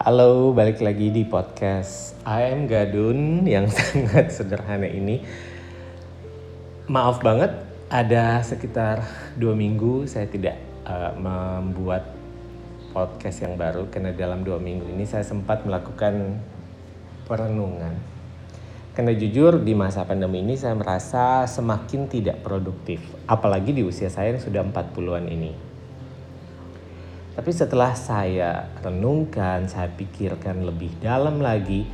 Halo, balik lagi di podcast AM Gadun yang sangat sederhana ini. Maaf banget, ada sekitar dua minggu saya tidak uh, membuat podcast yang baru karena dalam dua minggu ini saya sempat melakukan perenungan. Karena jujur di masa pandemi ini saya merasa semakin tidak produktif, apalagi di usia saya yang sudah 40-an ini tapi setelah saya renungkan, saya pikirkan lebih dalam lagi,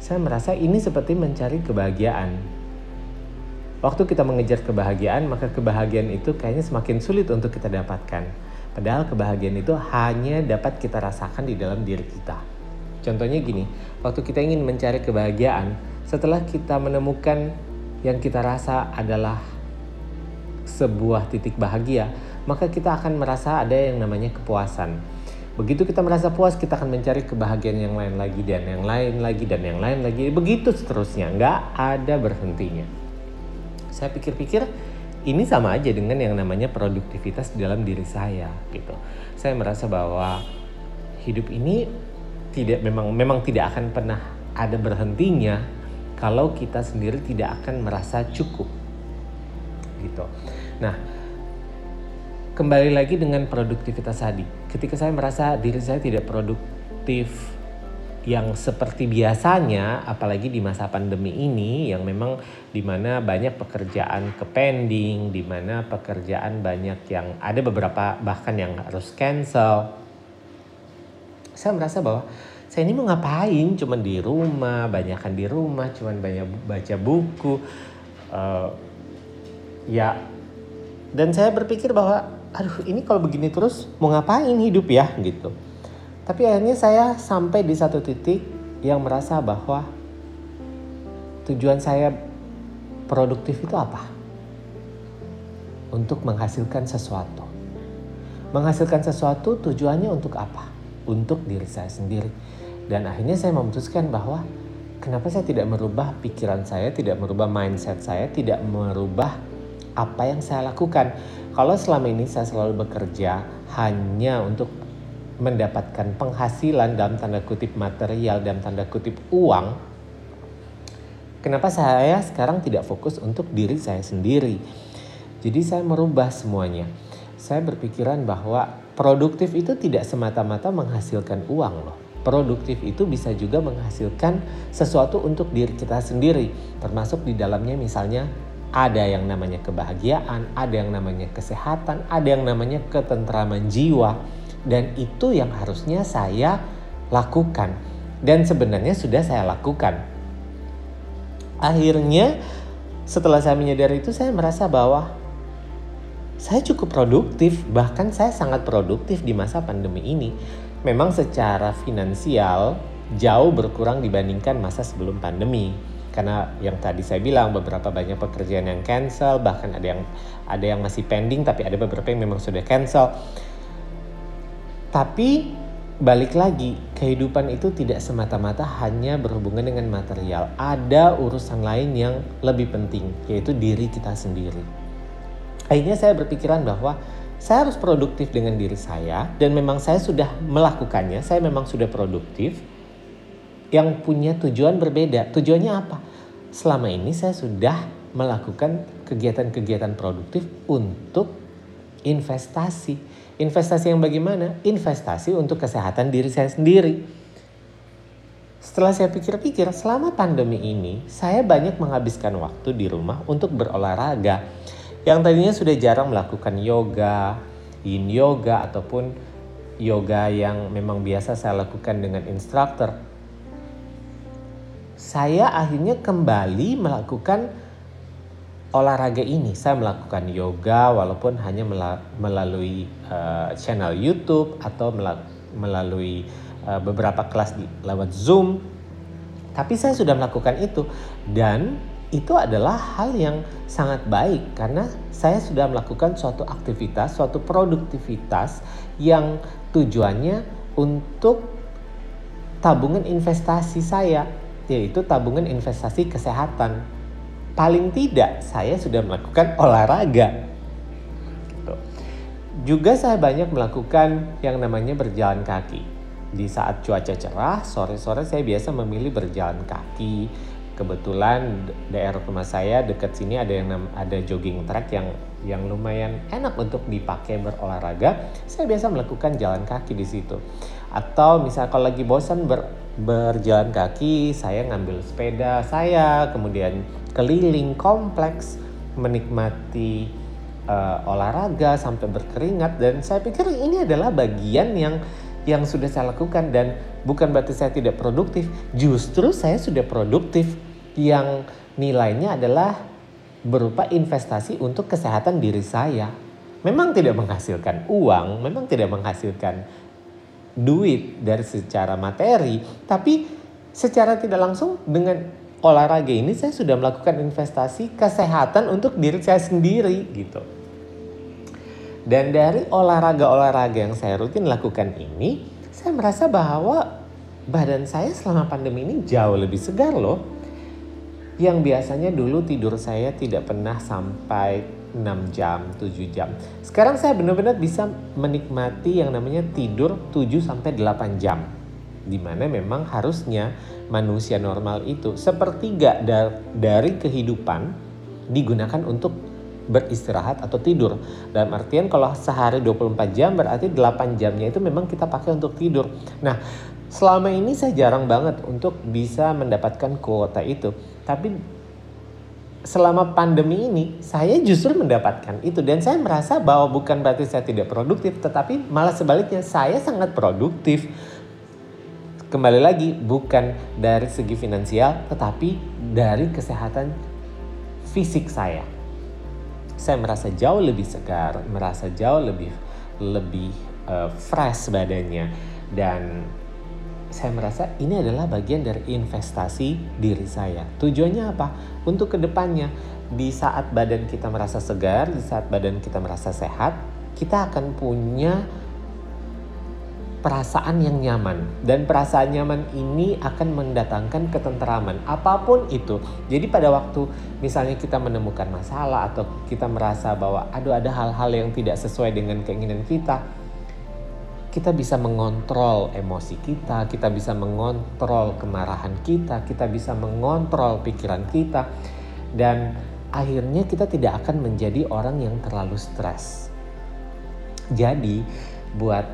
saya merasa ini seperti mencari kebahagiaan. Waktu kita mengejar kebahagiaan, maka kebahagiaan itu kayaknya semakin sulit untuk kita dapatkan. Padahal kebahagiaan itu hanya dapat kita rasakan di dalam diri kita. Contohnya gini, waktu kita ingin mencari kebahagiaan, setelah kita menemukan yang kita rasa adalah sebuah titik bahagia, maka kita akan merasa ada yang namanya kepuasan. Begitu kita merasa puas, kita akan mencari kebahagiaan yang lain lagi dan yang lain lagi dan yang lain lagi. Begitu seterusnya, nggak ada berhentinya. Saya pikir-pikir ini sama aja dengan yang namanya produktivitas dalam diri saya gitu. Saya merasa bahwa hidup ini tidak memang memang tidak akan pernah ada berhentinya kalau kita sendiri tidak akan merasa cukup gitu. Nah, kembali lagi dengan produktivitas tadi. Ketika saya merasa diri saya tidak produktif yang seperti biasanya, apalagi di masa pandemi ini yang memang di mana banyak pekerjaan ke pending, di mana pekerjaan banyak yang ada beberapa bahkan yang harus cancel. Saya merasa bahwa saya ini mau ngapain? Cuman di rumah, banyakkan di rumah, cuman banyak baca buku. Uh, ya, dan saya berpikir bahwa aduh ini kalau begini terus mau ngapain hidup ya gitu. Tapi akhirnya saya sampai di satu titik yang merasa bahwa tujuan saya produktif itu apa? Untuk menghasilkan sesuatu. Menghasilkan sesuatu tujuannya untuk apa? Untuk diri saya sendiri. Dan akhirnya saya memutuskan bahwa kenapa saya tidak merubah pikiran saya, tidak merubah mindset saya, tidak merubah apa yang saya lakukan. Kalau selama ini saya selalu bekerja hanya untuk mendapatkan penghasilan dalam tanda kutip material dalam tanda kutip uang, kenapa saya sekarang tidak fokus untuk diri saya sendiri? Jadi saya merubah semuanya. Saya berpikiran bahwa produktif itu tidak semata-mata menghasilkan uang loh. Produktif itu bisa juga menghasilkan sesuatu untuk diri kita sendiri, termasuk di dalamnya misalnya ada yang namanya kebahagiaan, ada yang namanya kesehatan, ada yang namanya ketentraman jiwa. Dan itu yang harusnya saya lakukan. Dan sebenarnya sudah saya lakukan. Akhirnya setelah saya menyadari itu saya merasa bahwa saya cukup produktif, bahkan saya sangat produktif di masa pandemi ini. Memang secara finansial jauh berkurang dibandingkan masa sebelum pandemi karena yang tadi saya bilang beberapa banyak pekerjaan yang cancel bahkan ada yang ada yang masih pending tapi ada beberapa yang memang sudah cancel. Tapi balik lagi kehidupan itu tidak semata-mata hanya berhubungan dengan material. Ada urusan lain yang lebih penting yaitu diri kita sendiri. Akhirnya saya berpikiran bahwa saya harus produktif dengan diri saya dan memang saya sudah melakukannya saya memang sudah produktif yang punya tujuan berbeda. Tujuannya apa? Selama ini saya sudah melakukan kegiatan-kegiatan produktif untuk investasi. Investasi yang bagaimana? Investasi untuk kesehatan diri saya sendiri. Setelah saya pikir-pikir, selama pandemi ini saya banyak menghabiskan waktu di rumah untuk berolahraga. Yang tadinya sudah jarang melakukan yoga, yin yoga ataupun yoga yang memang biasa saya lakukan dengan instruktur saya akhirnya kembali melakukan olahraga ini. Saya melakukan yoga walaupun hanya melalui uh, channel YouTube atau melalui uh, beberapa kelas di lewat Zoom. Tapi saya sudah melakukan itu dan itu adalah hal yang sangat baik karena saya sudah melakukan suatu aktivitas, suatu produktivitas yang tujuannya untuk tabungan investasi saya yaitu tabungan investasi kesehatan. Paling tidak saya sudah melakukan olahraga. Juga saya banyak melakukan yang namanya berjalan kaki. di saat cuaca cerah, sore-sore saya biasa memilih berjalan kaki. Kebetulan daerah rumah saya dekat sini ada yang ada jogging track yang yang lumayan enak untuk dipakai berolahraga. Saya biasa melakukan jalan kaki di situ. Atau misal kalau lagi bosan ber, berjalan kaki, saya ngambil sepeda saya, kemudian keliling kompleks menikmati uh, olahraga sampai berkeringat. Dan saya pikir ini adalah bagian yang yang sudah saya lakukan. Dan bukan berarti saya tidak produktif, justru saya sudah produktif. Yang nilainya adalah berupa investasi untuk kesehatan diri saya. Memang tidak menghasilkan uang, memang tidak menghasilkan duit dari secara materi, tapi secara tidak langsung dengan olahraga ini saya sudah melakukan investasi kesehatan untuk diri saya sendiri gitu. Dan dari olahraga-olahraga yang saya rutin lakukan ini, saya merasa bahwa badan saya selama pandemi ini jauh lebih segar loh. Yang biasanya dulu tidur saya tidak pernah sampai 6 jam, 7 jam. Sekarang saya benar-benar bisa menikmati yang namanya tidur 7 sampai 8 jam. Di mana memang harusnya manusia normal itu sepertiga dari kehidupan digunakan untuk beristirahat atau tidur. Dalam artian kalau sehari 24 jam berarti 8 jamnya itu memang kita pakai untuk tidur. Nah, selama ini saya jarang banget untuk bisa mendapatkan kuota itu. Tapi selama pandemi ini saya justru mendapatkan itu. Dan saya merasa bahwa bukan berarti saya tidak produktif tetapi malah sebaliknya saya sangat produktif. Kembali lagi bukan dari segi finansial tetapi dari kesehatan fisik saya. Saya merasa jauh lebih segar, merasa jauh lebih lebih uh, fresh badannya. Dan saya merasa ini adalah bagian dari investasi diri saya. Tujuannya apa? Untuk ke depannya di saat badan kita merasa segar, di saat badan kita merasa sehat, kita akan punya perasaan yang nyaman dan perasaan nyaman ini akan mendatangkan ketenteraman apa pun itu. Jadi pada waktu misalnya kita menemukan masalah atau kita merasa bahwa aduh ada hal-hal yang tidak sesuai dengan keinginan kita, kita bisa mengontrol emosi kita, kita bisa mengontrol kemarahan kita, kita bisa mengontrol pikiran kita dan akhirnya kita tidak akan menjadi orang yang terlalu stres. Jadi buat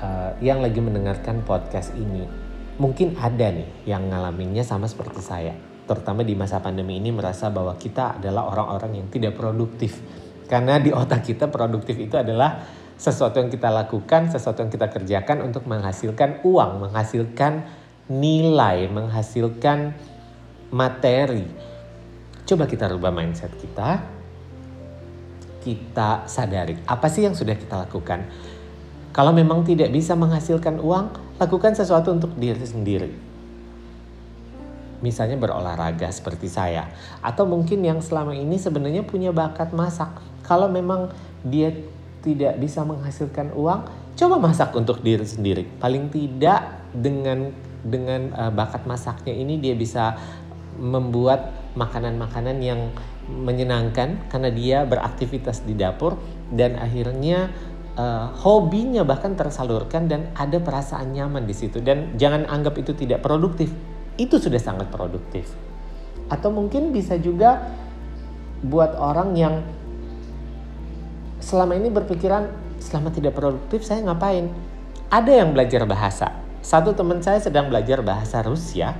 uh, yang lagi mendengarkan podcast ini mungkin ada nih yang ngalaminnya sama seperti saya terutama di masa pandemi ini merasa bahwa kita adalah orang-orang yang tidak produktif karena di otak kita produktif itu adalah sesuatu yang kita lakukan, sesuatu yang kita kerjakan untuk menghasilkan uang, menghasilkan nilai, menghasilkan materi. Coba kita rubah mindset kita. Kita sadari apa sih yang sudah kita lakukan. Kalau memang tidak bisa menghasilkan uang, lakukan sesuatu untuk diri sendiri. Misalnya berolahraga seperti saya. Atau mungkin yang selama ini sebenarnya punya bakat masak. Kalau memang dia tidak bisa menghasilkan uang, coba masak untuk diri sendiri. Paling tidak dengan dengan uh, bakat masaknya ini dia bisa membuat makanan-makanan yang menyenangkan karena dia beraktivitas di dapur dan akhirnya uh, hobinya bahkan tersalurkan dan ada perasaan nyaman di situ. Dan jangan anggap itu tidak produktif. Itu sudah sangat produktif. Atau mungkin bisa juga buat orang yang selama ini berpikiran selama tidak produktif saya ngapain? Ada yang belajar bahasa. Satu teman saya sedang belajar bahasa Rusia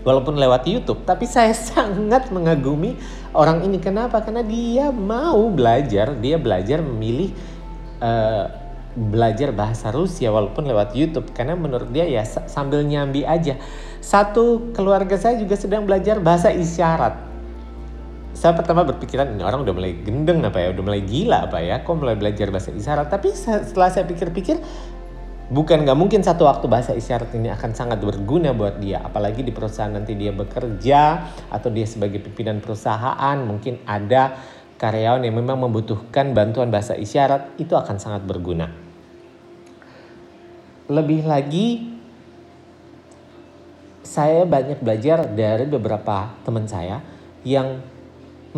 walaupun lewat YouTube tapi saya sangat mengagumi orang ini. Kenapa? Karena dia mau belajar dia belajar memilih uh, belajar bahasa Rusia walaupun lewat YouTube. Karena menurut dia ya sambil nyambi aja. Satu keluarga saya juga sedang belajar bahasa isyarat. Saya pertama berpikiran ini orang udah mulai gendeng apa ya, udah mulai gila apa ya, kok mulai belajar bahasa isyarat. Tapi setelah saya pikir-pikir, bukan nggak mungkin satu waktu bahasa isyarat ini akan sangat berguna buat dia. Apalagi di perusahaan nanti dia bekerja atau dia sebagai pimpinan perusahaan, mungkin ada karyawan yang memang membutuhkan bantuan bahasa isyarat itu akan sangat berguna. Lebih lagi saya banyak belajar dari beberapa teman saya yang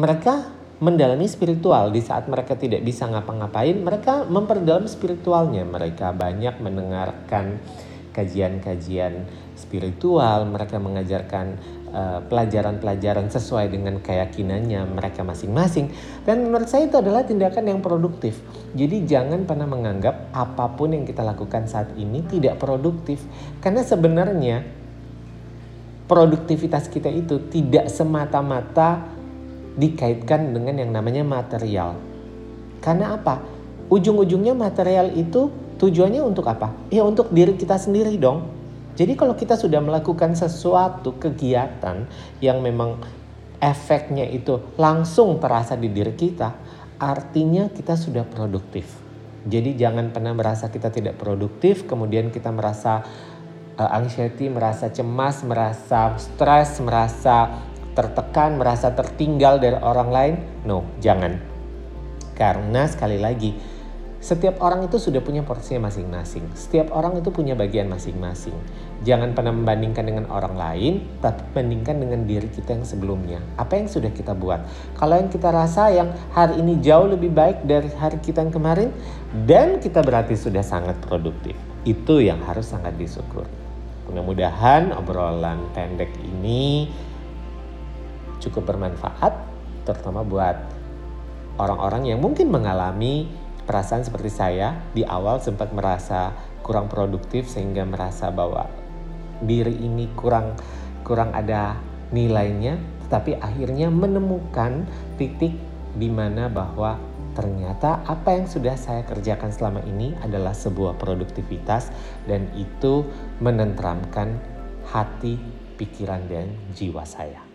mereka mendalami spiritual. Di saat mereka tidak bisa ngapa-ngapain mereka memperdalam spiritualnya. Mereka banyak mendengarkan kajian-kajian spiritual mereka mengajarkan eh, pelajaran-pelajaran uh, sesuai dengan keyakinannya mereka masing-masing. Dan menurut saya itu adalah tindakan yang produktif. Jadi jangan pernah menganggap apa pun yang kita lakukan saat ini tidak produktif. Karena sebenarnya produktivitas kita itu tidak semata-mata dikaitkan dengan yang namanya material. Karena apa? Ujung-ujungnya material itu tujuannya untuk apa? Ya untuk diri kita sendiri dong. Jadi kalau kita sudah melakukan sesuatu kegiatan yang memang efeknya itu langsung terasa di diri kita, artinya kita sudah produktif. Jadi jangan pernah merasa kita tidak produktif, kemudian kita merasa uh, anxiety, merasa cemas, merasa stres, merasa tertekan, merasa tertinggal dari orang lain? No, jangan. Karena sekali lagi, setiap orang itu sudah punya porsinya masing-masing. Setiap orang itu punya bagian masing-masing. Jangan pernah membandingkan dengan orang lain, tapi bandingkan dengan diri kita yang sebelumnya. Apa yang sudah kita buat? Kalau yang kita rasa yang hari ini jauh lebih baik dari hari kita yang kemarin, dan kita berarti sudah sangat produktif. Itu yang harus sangat disyukur. Mudah-mudahan obrolan pendek ini cukup bermanfaat terutama buat orang-orang yang mungkin mengalami perasaan seperti saya di awal sempat merasa kurang produktif sehingga merasa bahwa diri ini kurang kurang ada nilainya tetapi akhirnya menemukan titik di mana bahwa ternyata apa yang sudah saya kerjakan selama ini adalah sebuah produktivitas dan itu menenteramkan hati, pikiran dan jiwa saya.